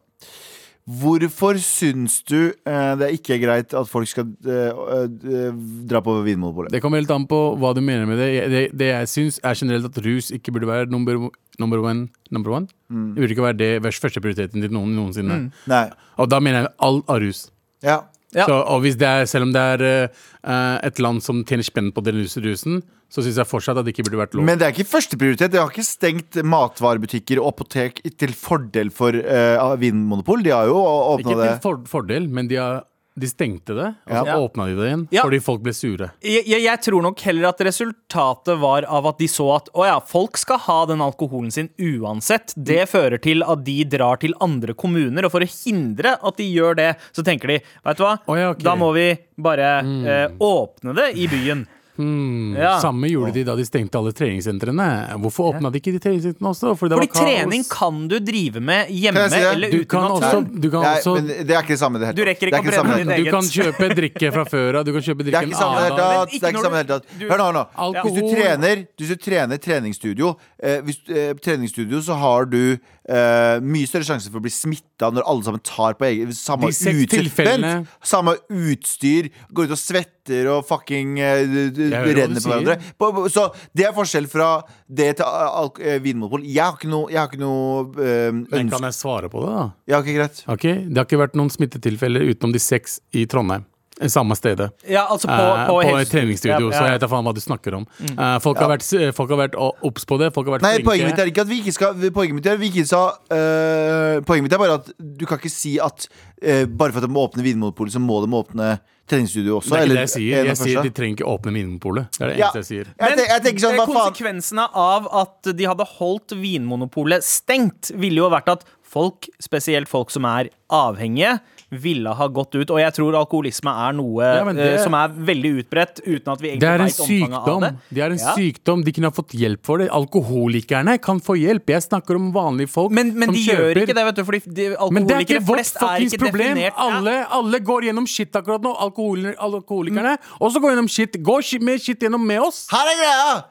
Hvorfor syns du eh, det ikke er greit at folk skal eh, eh, dra på Vinmonopolet? Det kommer helt an på hva du mener med det. Det, det jeg syns er generelt at rus ikke burde være number, number one. Number one. Mm. Det burde ikke være det førsteprioriteten til noen noensinne. Mm. Og da mener jeg all av rus. Ja. Ja. Så, og hvis det er, selv om det er eh, et land som tjener spenn på den rus- rusen, så syns jeg fortsatt at det ikke burde vært lov. Men det er ikke førsteprioritet. De har ikke stengt matvarebutikker og apotek til fordel for uh, Vinmonopol. De har jo åpna ikke til for, fordel, men de, har, de stengte det, og så Ja. åpna de det igjen Ja. fordi folk ble sure. Jeg, jeg, jeg tror nok heller at resultatet var av at de så at å ja, folk skal ha den alkoholen sin uansett. Det fører til at de drar til andre kommuner, og for å hindre at de gjør det, så tenker de veit du hva, oh, ja, okay. da må vi bare eh, åpne det i byen. Hmm, Ja. Samme gjorde de da de stengte alle treningssentrene. Hvorfor åpna de ikke de treningssentrene også? Fordi, det Fordi var kaos. trening kan du drive med hjemme si eller Du kan også, du kan Nei, også men det er ikke det samme. Det, Du rekker ikke det er å brenne hele eget. tatt. Du kan kjøpe drikke fra før av. Du kan kjøpe Det drikke er ikke en det annen dag. tatt. Men ikke Det er ikke samme i det hele tatt. Hør nå, hør nå. Hvis du trener, hvis du trener treningsstudio eh, Hvis eh, treningsstudio så har du eh, mye større sjanse for å bli smitta når alle sammen tar på egen samme utstyr. Vent! Samme utstyr, går ut og svetter og fucking eh, du renner på hverandre. På- på- Så det er forskjell fra det til uh, eh, Vinmonopol. Jeg har ikke noe, jeg har ikke noe ønske Men kan jeg svare på det, da? Ja, ok, greit. Okay. Det har ikke vært noen smittetilfeller utenom de seks i Trondheim. Eh, Samme stedet. Ja, altså på, på, uh, på et treningsstudio. Ja, ja. Så jeg vet da faen hva du snakker om. Uh, folk, har vært, folk har vært obs på det. Folk har vært Nei, flinke. poenget mitt er ikke at vi ikke skal Poenget mitt er, vi ikke sa, uh, Poenget mitt er bare at du kan ikke si at bare for at de må åpne Vinmonopolet, så må de åpne treningsstudio også. Det er ikke eller det jeg sier. Jeg sier de trenger ikke åpne Vinmonopolet. Det er det Ja. eneste jeg sier. Jeg, te- jeg tenker sånn, eh, Konsekvensene av at de hadde holdt Vinmonopolet stengt, ville jo vært at folk, spesielt folk som er avhengige, ville ha gått ut. Og jeg tror alkoholisme er noe Ja, det- uh, som er veldig utbredt, uten at vi egentlig en vet omfanget av det. Det er en Ja. sykdom. De kunne ha fått hjelp for det. Alkoholikerne kan få hjelp. Jeg snakker om vanlige folk Men, men som de kjøper. gjør ikke det, vet du, fordi de, Men det er alkoholikere flest er ikke problem. definert Alle, alle går gjennom shit akkurat nå. Alkohol, alkoholikerne også går gjennom shit. Gå shit, med shit gjennom med oss. Her er greia!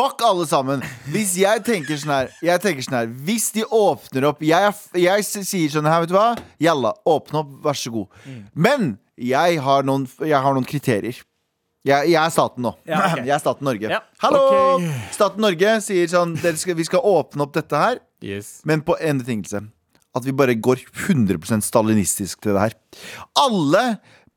Fuck alle sammen. Hvis jeg tenker sånn her Jeg tenker sånn her Hvis de åpner opp Jeg, jeg sier sånn her, vet du hva? Jalla, åpne opp, vær så god. Men jeg har noen, jeg har noen kriterier. Jeg, jeg er staten nå. Ja, okay. Jeg er staten Norge. Ja. Hallo! Okay. Staten Norge sier sånn dere skal, Vi skal åpne opp dette her, Yes. men på en betingelse. At vi bare går 100% stalinistisk til det her. Alle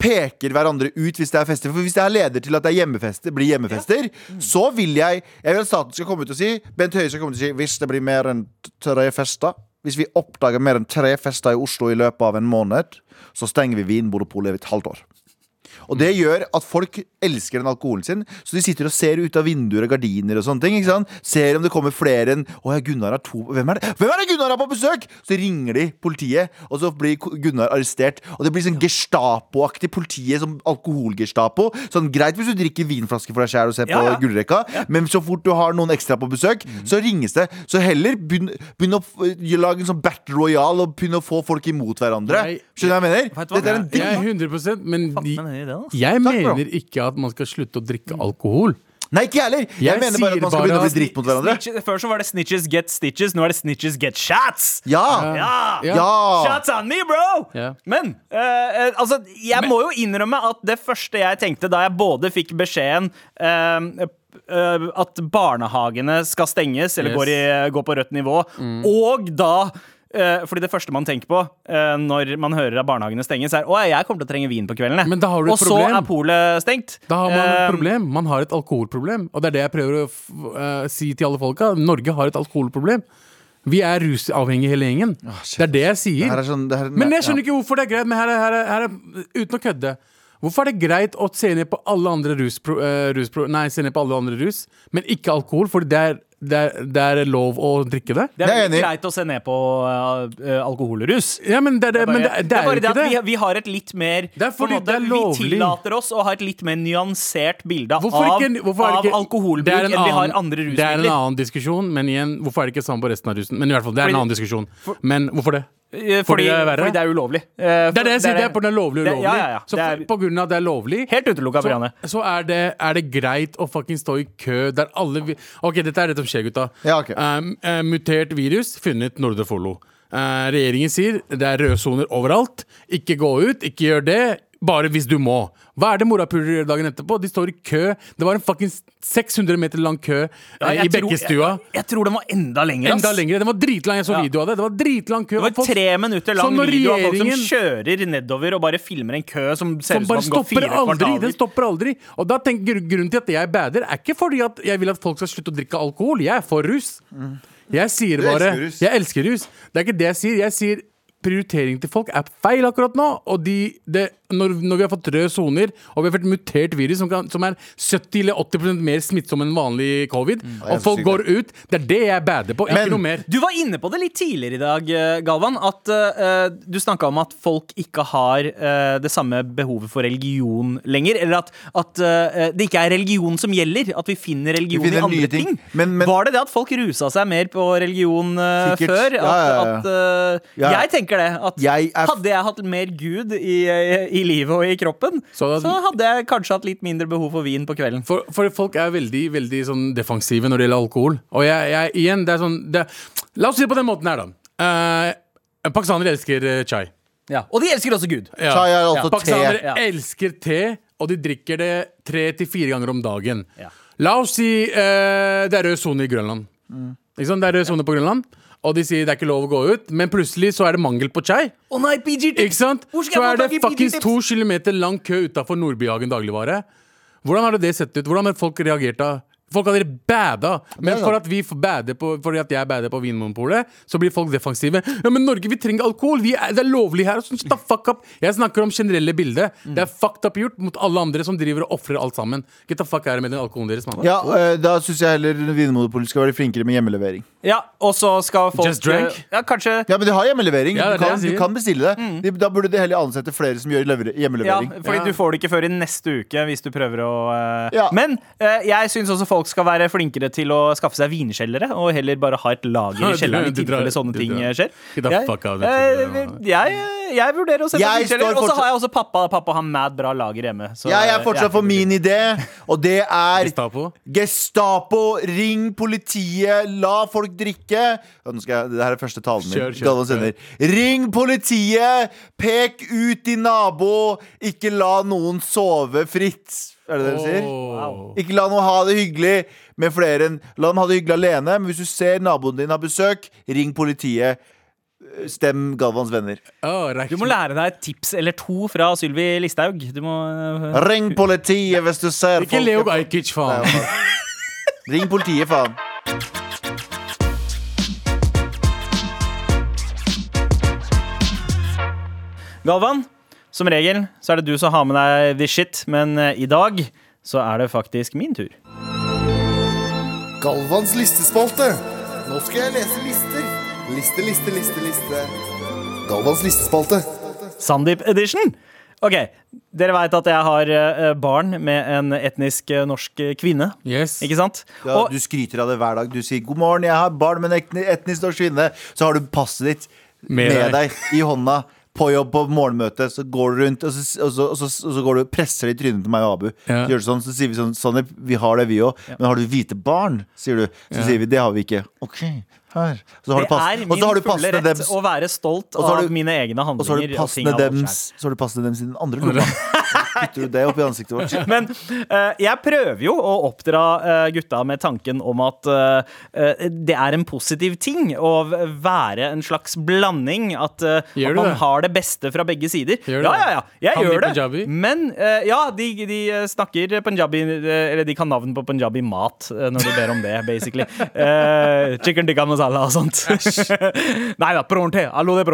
peker hverandre ut hvis det er fester. For hvis det her leder til at det er hjemmefester, blir hjemmefester, så vil jeg Jeg vil at staten skal komme ut og si Bent Høie skal komme ut og si hvis det blir mer enn tre fester Hvis vi oppdager mer enn tre fester i Oslo i løpet av en måned, så stenger vi Vinmonopolet i et halvt år. Og det gjør at folk elsker den alkoholen sin, så de sitter og ser ut av vinduer og gardiner og sånne ting. ikke sant? Ser om det kommer flere enn Å ja, Gunnar har to Hvem er det Hvem er det Gunnar har på besøk?! Så ringer de politiet, og så blir Gunnar arrestert. Og det blir sånn Gestapo-aktig politiet, som alkoholgestapo. Sånn greit hvis du drikker vinflaske for deg sjæl og ser på Ja, ja. gullrekka, men så fort du har noen ekstra på besøk, så ringes det. Så heller begynn, begynn å lage en sånn battle royal og begynne å få folk imot hverandre. Skjønner du hva jeg mener? Dette er en Jeg er 100% men de, med den ideen, ass. jeg Takk, bro. mener ikke at man skal slutte å drikke alkohol. Nei, ikke jeg heller. Jeg, mener bare at man skal begynne å bli dritt mot hverandre. Snitches- Før så var det snitches get stitches, nå er det snitches get shots. Ja! Ja! Ja. Ja! Shots on me, bro! Ja. Men eh, eh, altså, jeg må jo innrømme at det første jeg tenkte da jeg både fikk beskjeden uh, uh, at barnehagene skal stenges, eller Yes. går, i, går på rødt nivå, og da fordi det første man tenker på eh, når man hører at barnehagene stenges, er å, jeg kommer til å trenge vin på kvelden. Men da har du et og så er polet stengt. Da har man Eh, et problem. Man har et alkoholproblem. Og det er det jeg prøver å f eh, si til alle folka. Norge har et alkoholproblem. Vi er rusavhengige hele gjengen. det er det jeg sier. Det her er sånn, det her, Men jeg ja. skjønner ikke hvorfor det er greit. Men her er, her er, her er, uten å kødde. Hvorfor er det greit å se ned på alle andre rus, uh, rus Nei, se ned på alle andre rus, men ikke alkohol? Fordi det er, det er, det er lov å drikke det? Det Det er er enig i. greit å se ned på uh, alkoholrus. Ja, men det er, det, men det, det er bare jo det ikke at vi, det. vi har et litt mer Det er på en fordi måte, det er lovlig. Vi tillater oss å ha et litt mer nyansert bilde Hvorfor av, ikke, er det av ikke, alkoholbruk det er en enn vi har annen- rusmidler. Det er en annen diskusjon, men igjen, hvorfor er det ikke samme på resten av rusen? Men i hvert fall, det er Fordi- en annen diskusjon. Men hvorfor det? Eh, fordi Fordi, det er fordi det er ulovlig. Eh, Det er det jeg sier, det er på den lovlige Det- ulovlig. Ja, ja, ja. Så for- er på grunn av at det er lovlig helt utelukka, så, så er, det, er det greit å fucking stå i kø der alle vi Ok, dette er det som skjer, gutta. Ja, okay. Um, mutert virus funnet Nordre Follo. Uh, regjeringen sier det er røde soner overalt. Ikke gå ut, ikke gjør det. Bare hvis du må. Hva er det morapulere gjør dagen etterpå? De står i kø. Det var en fucking 600 meter lang kø Ja, eh, i Bekkestua. Jeg, jeg tror den var enda lenger. Enda lengre. Den var dritlang. Jeg så Ja. video av det. Det var dritlang kø. Det var folk- tre minutter lang video av folk som kjører nedover og bare filmer en kø som ser som ut som den går fire aldri. Den kvartaler. stopper aldri. Og da tenker Grunnen til at jeg bader, er ikke fordi at jeg vil at folk skal slutte å drikke alkohol. Jeg er for rus. Jeg sier bare elsker. Jeg elsker rus. Det er ikke det jeg sier. Jeg sier prioritering til folk er feil akkurat nå. Og de, det, når, når vi har fått røde soner, og vi har fått mutert virus som, kan, som er 70 eller 80% mer smittsom enn vanlig covid, mm. og folk går ut, det er det jeg bader på. Men- ikke noe mer. Du var inne på det litt tidligere i dag, eh, Galvan. At uh, Du snakka om at folk ikke har uh, det samme behovet for religion lenger. Eller at, at uh, det ikke er religion som gjelder. At vi finner religion finner i andre ting. ting. Men- men- var det det at folk rusa seg mer på religion uh, Sikkert. før? Ja, ja, ja. At, at, eh, Ja. Jeg tenker det. At Jeg er hadde jeg hatt mer Gud i, i, i livet og i kroppen, Så så, hadde jeg kanskje hatt litt mindre behov for vin på kvelden. For, for folk er veldig veldig sånn defensive når det gjelder alkohol. Og jeg, jeg igjen, det er sånn det, La oss si det på den måten her, da. Uh, pakistanere elsker eh, chai. Ja. Og de elsker også Gud. Ja. Chai er altså ja. Pakistanere Ja. elsker te, og de drikker det tre til fire ganger om dagen. Ja. La oss si uh, det er rød sone i Grønland. Ikke sant? Det er rød sone på Grønland. Og de sier det er ikke lov å gå ut, men plutselig så er det mangel på chai. Å nei, PG-tips! Ikke sant? Så er det faktisk fuckings to kilometer lang kø utafor Nordbyhagen dagligvare. Hvordan har det sett ut? Hvordan har folk reagert da? Folk hadde bada. Men for at vi får bade på, fordi at jeg bader på Vinmonopolet, så blir folk defensive. Ja, men Norge, vi trenger alkohol! Vi er, det er lovlig her! Sånn, shut fuck up! Jeg snakker om generelle bildet. Det er fucked up gjort mot alle andre som driver og ofrer alt sammen. Get the fuck out med den alkoholen deres, mann. Ja, øh, Da syns jeg heller Vinmonopolet skal være flinkere med hjemmelevering. Ja, og så skal folk Just drank? Ja, kanskje Ja, men de har hjemmelevering. Ja, du, kan, du kan bestille det. De, da burde de heller ansette flere som gjør hjemmelevering. Ja, fordi Ja. du får det ikke før i neste uke hvis du prøver å øh... Ja. Men øh, jeg syns også folk skal være flinkere til å skaffe seg vinkjellere, og heller bare ha et lager i kjelleren i tilfelle sånne du ting skjer. Jeg, eh, jeg, jeg vurderer å sette Jeg vinkjeller, og så har jeg også pappa. Pappa har mad bra lager hjemme. så, Jeg er fortsatt for min idé, og det er Gestapo? Gestapo, ring politiet, la folk drikke. Nå skal jeg, det her er første talen min. Kjør, kjør, kjør. Ring politiet, pek ut din nabo, ikke la noen sove fritt. Er det det du sier? Wow. Ikke la noen ha det hyggelig med flere enn La dem ha det hyggelig alene, men hvis du ser naboen din har besøk, ring politiet. Stem Galvans venner. Oh, Du må lære deg et tips eller to fra Sylvi Listhaug. Du må eh, Ring politiet hvis du ser Ikke Leo Ajkic, faen. faen. Ring politiet, faen. Galvan, Som regel så er det du som har med deg the shit, men eh, i dag så er det faktisk min tur. Galvans listespalte. Nå skal jeg lese lister. Liste, liste, liste, liste. Galvans listespalte. Sandeep edition. Ok, dere veit at jeg har eh, barn med en etnisk eh, norsk kvinne. Yes. Ikke sant? Ja, Og du skryter av det hver dag. Du sier 'god morgen, jeg har barn med en etnisk norsk kvinne'. Så har du passet ditt Med med, deg. deg i hånda på jobb på morgenmøte. Så går du rundt, og så, og så, og så, og så går du og presser det i trynet til meg og Abu. Ja. Så gjør du sånn, så sier vi sånn Sandeep, vi har det, vi òg. Men har du hvite barn? sier du. Så sier vi det har vi ikke. OK, her. Så har det du er min har du fulle rett dems. å være stolt av mine egne Og så har handlinger. du og passende dems Så har du passende dems i den andre lomma. Putter du det opp i ansiktet vårt? Men eh, jeg prøver jo å oppdra eh, gutta med tanken om at eh, eh, det er en positiv ting å være en slags blanding. At, eh, at man det? har det beste fra begge sider. Gjør du ja, ja, ja. Jeg Kan de gjør det. punjabi? Men eh, ja, de, de eh, snakker punjabi eh, Eller de kan navn på punjabi mat eh, når de ber om det, basically. Eh, chicken tikka masala og sånt. Nei da, pronte. Allo det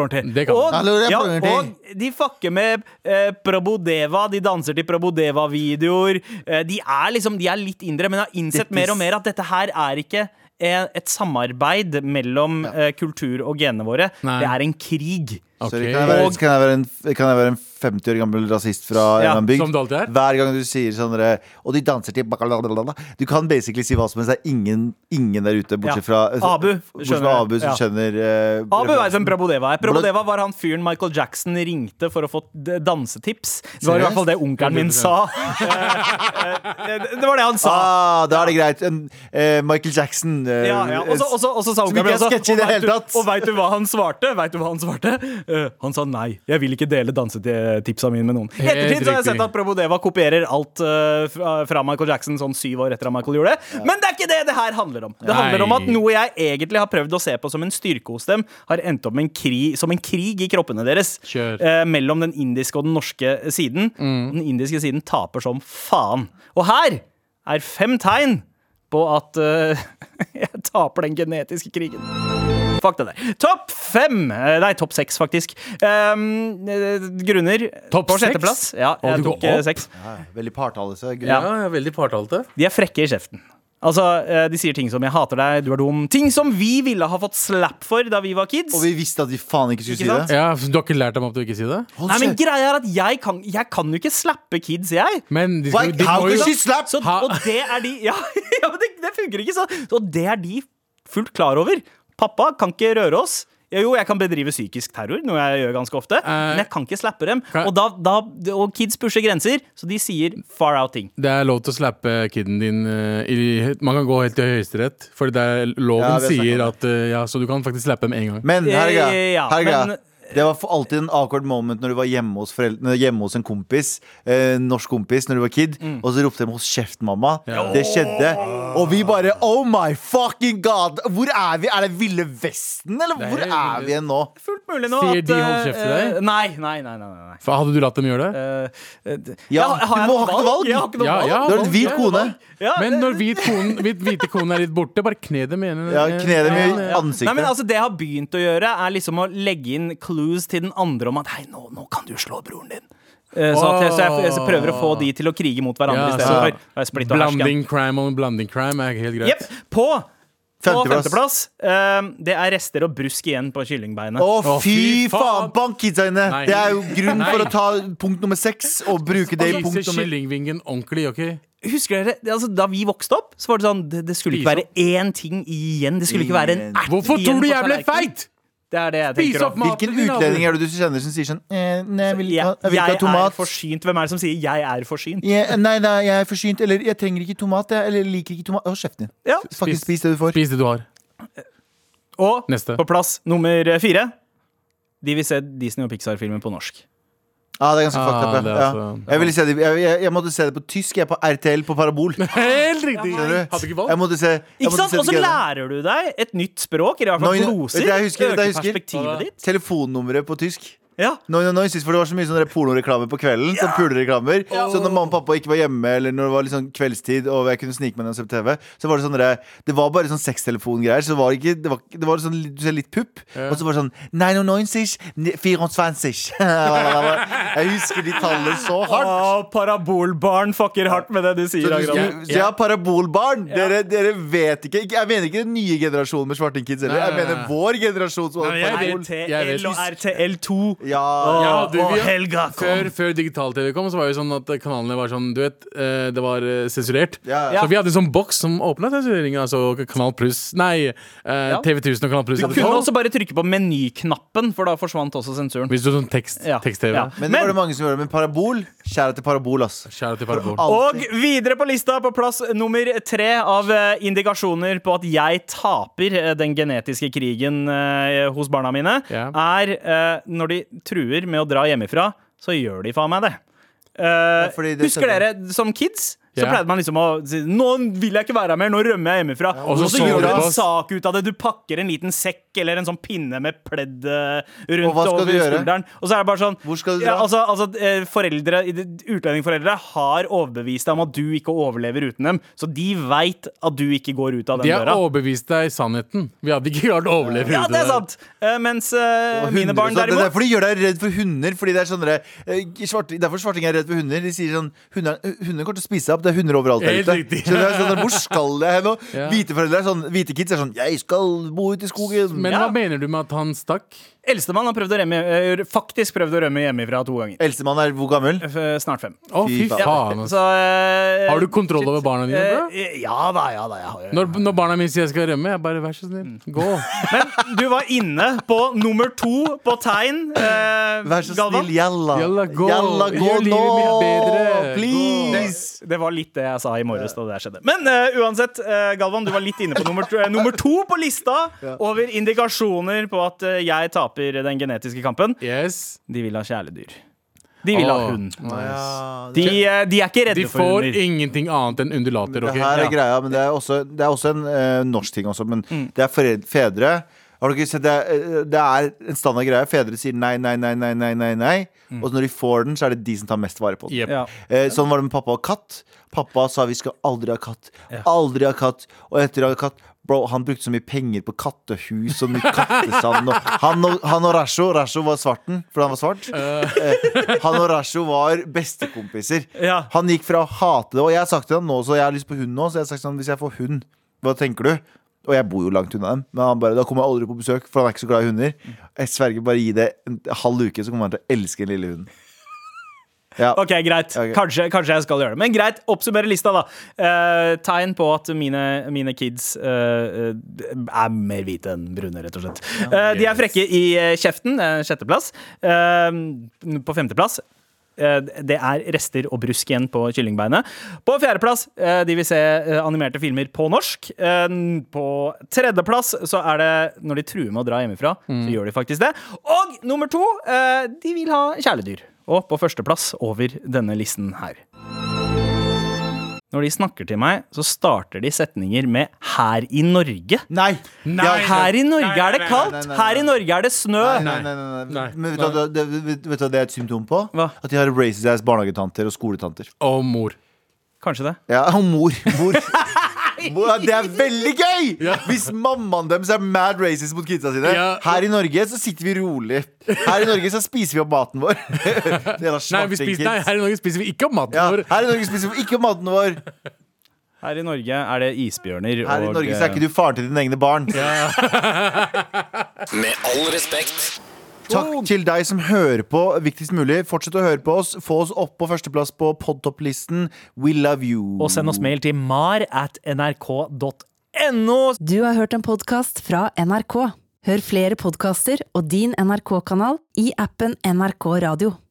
og, ja, og de fucker med eh, Probodeva. De danser til Probodeva-videoer. Eh, de er liksom, de er litt indre, men har innsett mer og mer at dette her er ikke eh, et samarbeid mellom ja. kultur og genene våre. Nei. Det er en krig. Ok. Sorry, kan, jeg være, kan, jeg være en, kan jeg være en 50 år gammel rasist fra Ja, en bygd? er. Hver gang du sier sånn Og de danser til bakalalala. Du kan basically si hva som helst. Det er ingen, ingen der ute, bortsett fra Ja. Abu Bortsett fra. Abu, som Ja. skjønner uh, Abu vet hvem Prabodeva er. Prabodeva var han fyren Michael Jackson ringte for å få dansetips. Det var i hvert fall det onkelen min sa. Eh, eh, det var det han sa. Ah, da er det greit. En, eh, Michael Jackson uh, Ja, ja. Og også, også sa onkelen min også. Og veit du hva han svarte? Vet du hva Han svarte? Eh, han sa nei. Jeg vil ikke dele dansetipsa mine med noen. I ettertid så har jeg sett at Probodeva kopierer alt eh, fra, Michael Jackson sånn syv år etter at Michael gjorde det. Men det er ikke det det her handler om. Det handler om at noe jeg egentlig har prøvd å se på som en styrke hos dem, har endt opp med en krig, som en krig i kroppene deres. Kjør. eh, mellom den indiske og den norske siden. Mm. Den indiske siden taper som faen. Og her er fem tegn på at uh, jeg taper den genetiske krigen. Fuck det der. Topp fem! eh, Nei, topp seks, faktisk. Um, grunner Topp på sjetteplass. Ja, jeg tok eh, seks. Ja, veldig partallelse. Ja. Ja, er veldig partalte. De er frekke i kjeften. Altså, De sier ting som 'jeg hater deg', 'du er dum'. Ting som vi ville ha fått slap for da vi var kids. Og vi visste at de faen ikke skulle Ikke si sant? det. Ja, så Du har ikke lært dem opp til å ikke si det? Hold Nei, men greia er at jeg kan, jeg kan jo ikke slappe kids, jeg. Men de, Why- de, How må jo she slap? Så, og det er de Ja, ja men det, det funker ikke sånn. Og det er de fullt klar over. Pappa kan ikke røre oss. Ja, Jo, jeg kan bedrive psykisk terror, noe jeg gjør ganske ofte. men jeg kan ikke slappe dem. kan- Og, da, da, og kids pusher grenser, så de sier far out-ting. Det er lov til å slappe kiden din uh, i, Man kan gå helt til Høyesterett, for er, loven Ja, sier at uh, Ja, så du kan faktisk slappe dem én gang. Men herregud, ja, Her er men- Det var for alltid en awkward moment når du var hjemme hos, foreldre, hjemme hos en kompis. Eh, norsk kompis når du var kid. Mm. Og så ropte de 'hold kjeft, mamma'. Det skjedde. Og vi bare 'oh my fucking god'. Hvor er vi? Er det Ville Vesten, eller Det er hvor er vi igjen nå? Fullt mulig nå Sier at de hold eh, kjeft til deg? eh, Nei, nei, nei. nei, nei. For hadde du latt dem gjøre det? Uh, eh, d- Ja, har du må ha ikke noe valg. Noe Ja, valg. ja. Du har en hvit kone. Ja, Men når hvit kone, hvit, hvite kone er litt borte, bare kne dem i Ja, kne dem i ansiktet. Nei, men altså Det jeg har begynt å gjøre, er liksom å legge inn clues til den andre om at Hei, nå, nå kan du slå broren din. Eh, Så, at jeg, så jeg, jeg prøver å få de til å krige mot hverandre Ja, istedenfor. så-. Blanding crime on blanding crime er helt greit. Yep. På på Femteplass. femteplass. eh, det er rester og brusk igjen på kyllingbeinet. Å, oh, fy fy faen! faen. Bank kidsa inne! Nei. Det er jo grunn for å ta punkt nummer seks og bruke det i punkt Spise nummer kyllingvingen ordentlig, OK? Husker dere, det- altså, Da vi vokste opp, så var det sånn Det, det skulle ikke være én ting igjen. Det skulle ikke være en ert Hvorfor tror du jeg ble feit? Det er det jeg Spis tenker opp om. maten Hvilken din, utlending er det du kjenner som sier sånn eh, Nei, jeg vil ikke Jeg, ha, jeg vil ikke jeg ha tomat. er forsynt. Hvem er det som sier 'jeg er forsynt'? Jeg, nei, nei, jeg er forsynt. Eller jeg trenger ikke tomat. Jeg, eller jeg liker ikke tomat. Hold kjeften din. Ja. Faktisk spis det du får. Spis det du har. Og Neste. på plass nummer fire De vil se Disney- og Pixar-filmer på norsk. Ja, det er ganske Ah, fucked up. Ja. er Ja. altså- Jeg, ville se det, jeg, jeg, jeg måtte se det på tysk. Jeg er på RTL på Parabol. Helt riktig! Hadde ikke valgt. Jeg måtte se Ikke sant? Og så lærer du deg et nytt språk, i hvert fall gloser. Øker perspektivet ditt. Telefonnummeret på tysk. Ja. No, no, no, for Det var så mye sånn pornoreklame på kvelden. Sånn pulereklamer Så når mamma og pappa ikke var hjemme, eller når det var sånn kveldstid, og jeg kunne snike meg ned og se på TV, så var det sånn Det var bare sånn sextelefongreier. Så det var ikke Det var, det var sånn, du ser litt pupp, og så var det sånn 99, 24 Jeg husker de tallene så hardt. Å, parabolbarn fucker hardt med det du sier. Så, du, så ja, parabolbarn. Dere, dere vet ikke Jeg mener ikke den nye generasjonen med svartingkids heller. Jeg mener vår generasjon som Nei, hadde jeg Jeg vet. RTL og RTL2. Ja, Å, Ja, du, og vi- Helga kom. Før, før digital-TV kom, så var det sånn at kanalene var sånn Du vet, eh, det var eh, sensurert. Ja. Så vi hadde en sånn boks som åpna sensureringa. Altså Kanal Pluss Nei, eh, TV 1000 og Kanal Pluss. Du kunne også bare trykke på menyknappen, for da forsvant også sensuren. Hvis du sånn tekst, Ja. tekst-TV. Ja. Men det var det mange som gjorde. Men parabol, kjære til parabol, ass. Kjære til Parabol. Og videre på lista, på plass nummer tre av indikasjoner på at jeg taper den genetiske krigen hos barna mine, er når de truer med å dra hjemmefra, så gjør de faen meg det. Uh, ja, det husker dere som kids? Så Ja. pleide man liksom å si Nå vil jeg ikke være her mer, nå rømmer jeg hjemmefra. Og så og så så gjør du en sak ut av det. Du pakker en liten sekk eller en sånn pinne med pledd eh, rundt Og over skulderen. Og så er det bare sånn Hvor skal du ja, altså, altså, eh, foreldre, Utlendingforeldre har overbevist deg om at du ikke overlever uten dem. Så de veit at du ikke går ut av den døra. De har døra. overbevist deg i sannheten. Vi hadde ikke klart å overleve Ja, uten det er det. sant! Eh, mens uh, mine barn derimot. Det er derfor de gjør deg redd for hunder. Fordi det er sånn derre, eh, svart, Derfor svarting er redd for hunder. De sier sånn Hunder, kommer til å spise opp. Det er hunder overalt der ute. riktig. Så det er sånn, Hvor skal jeg hen nå? Ja. Hvite foreldre er sånn Hvite kids er sånn Jeg skal bo ute i skogen. Men Ja. hva mener du med at han stakk? Eldstemann har prøvd å rømme, eh, faktisk prøvd å rømme hjemmefra to ganger. Eldstemann er hvor gammel? F- Snart fem. Å, Fy fy faen. ass. Så, eh, Har du kontroll over barna dine, bro? eh, Ja da, ja da. Jeg har, Når, når barna mine sier jeg skal rømme, jeg bare vær så snill, gå. Men du var inne på nummer to på tegn, eh, Vær så Galvan. snill, jalla. Jalla, gå. Jalla, gå Gjør livet nå! mitt bedre. Please! Det var litt det jeg sa i morges da det skjedde. Men eh, uansett, eh, Galvan, du var litt inne på nummer, eh, nummer to på lista over indikasjoner på at eh, jeg taper den genetiske kampen. Yes. De vil ha kjæledyr. De vil ha hund. nice. De, eh, de er ikke redde De får ingenting annet enn undulater. Det her er Ja. greia, men det er også, det er også en uh, norsk ting også. Men Mm. det er fedre Har du ikke sett det? er- Det er en standard greie. Fedre sier nei, nei, nei, nei, nei, nei, nei. Mm. Og når de får den, så er det de som tar mest vare på den. Yep. Ja. Eh, sånn var det med pappa og katt. Pappa sa vi skal aldri ha katt. Aldri ha katt. Og etter å ha katt Bro, han brukte så mye penger på kattehus og mye kattesand. Og han, og, han og Rasho Rasho var svarten, for han var svart. Uh. han og Rasho var bestekompiser. Ja. Han gikk fra å hate det Og jeg har sagt til ham nå, så jeg har lyst på hund nå. Så jeg har sagt sånn, hvis jeg får hund, hva tenker du? Og jeg bor jo langt unna dem. Men han bare, da kommer jeg aldri på besøk, for han er ikke så glad i hunder. Jeg sverger, bare gi det en halv uke, så kommer han til å elske den lille hunden. Ja. Ok, greit. Okay. Kanskje, kanskje jeg skal gjøre det. Men greit, oppsummere lista, da. Eh, tegn på at mine, mine kids eh, er mer hvite enn brune, rett og slett. Eh, de er frekke i eh, kjeften, eh, sjetteplass. Eh, på femteplass eh, det er rester og brusk igjen på kyllingbeinet. På fjerdeplass eh, de vil se animerte filmer på norsk. På tredjeplass så er det når de truer med å dra hjemmefra, så gjør de faktisk det. Og nummer to, eh, de vil ha kjæledyr. Og på førsteplass over denne listen her. Når de snakker til meg, så starter de setninger med 'her i Norge'. Nei! Nei. Ja, Her i Norge Nei, er det kaldt! nei. Her i Norge er det snø! Nei, nei, nei, nei. Nei. Men vet du, hva det, vet, vet du hva det er et symptom på? Hva? At de har racist ass barnehagetanter og skoletanter. Og mor. Kanskje det. Ja, og mor. mor. Det er veldig gøy! Hvis mammaen deres er mad racist mot kidsa sine. Ja. Her i Norge så sitter vi rolig. Her i Norge så spiser vi opp maten vår. Nei, vi spiser, nei, her i Norge spiser vi ikke opp maten Ja, vår. her i Norge spiser vi ikke opp maten vår. Her i Norge er det isbjørner Her i og Norge så er ikke du faren til dine egne barn. Med all respekt. Takk til deg som hører på. Viktigst mulig, fortsett å høre på oss. Få oss opp på førsteplass på podtopplisten. We love you. Og send oss mail til mar at nrk.no. Du har hørt en podkast fra NRK. Hør flere podkaster og din NRK-kanal i appen NRK Radio.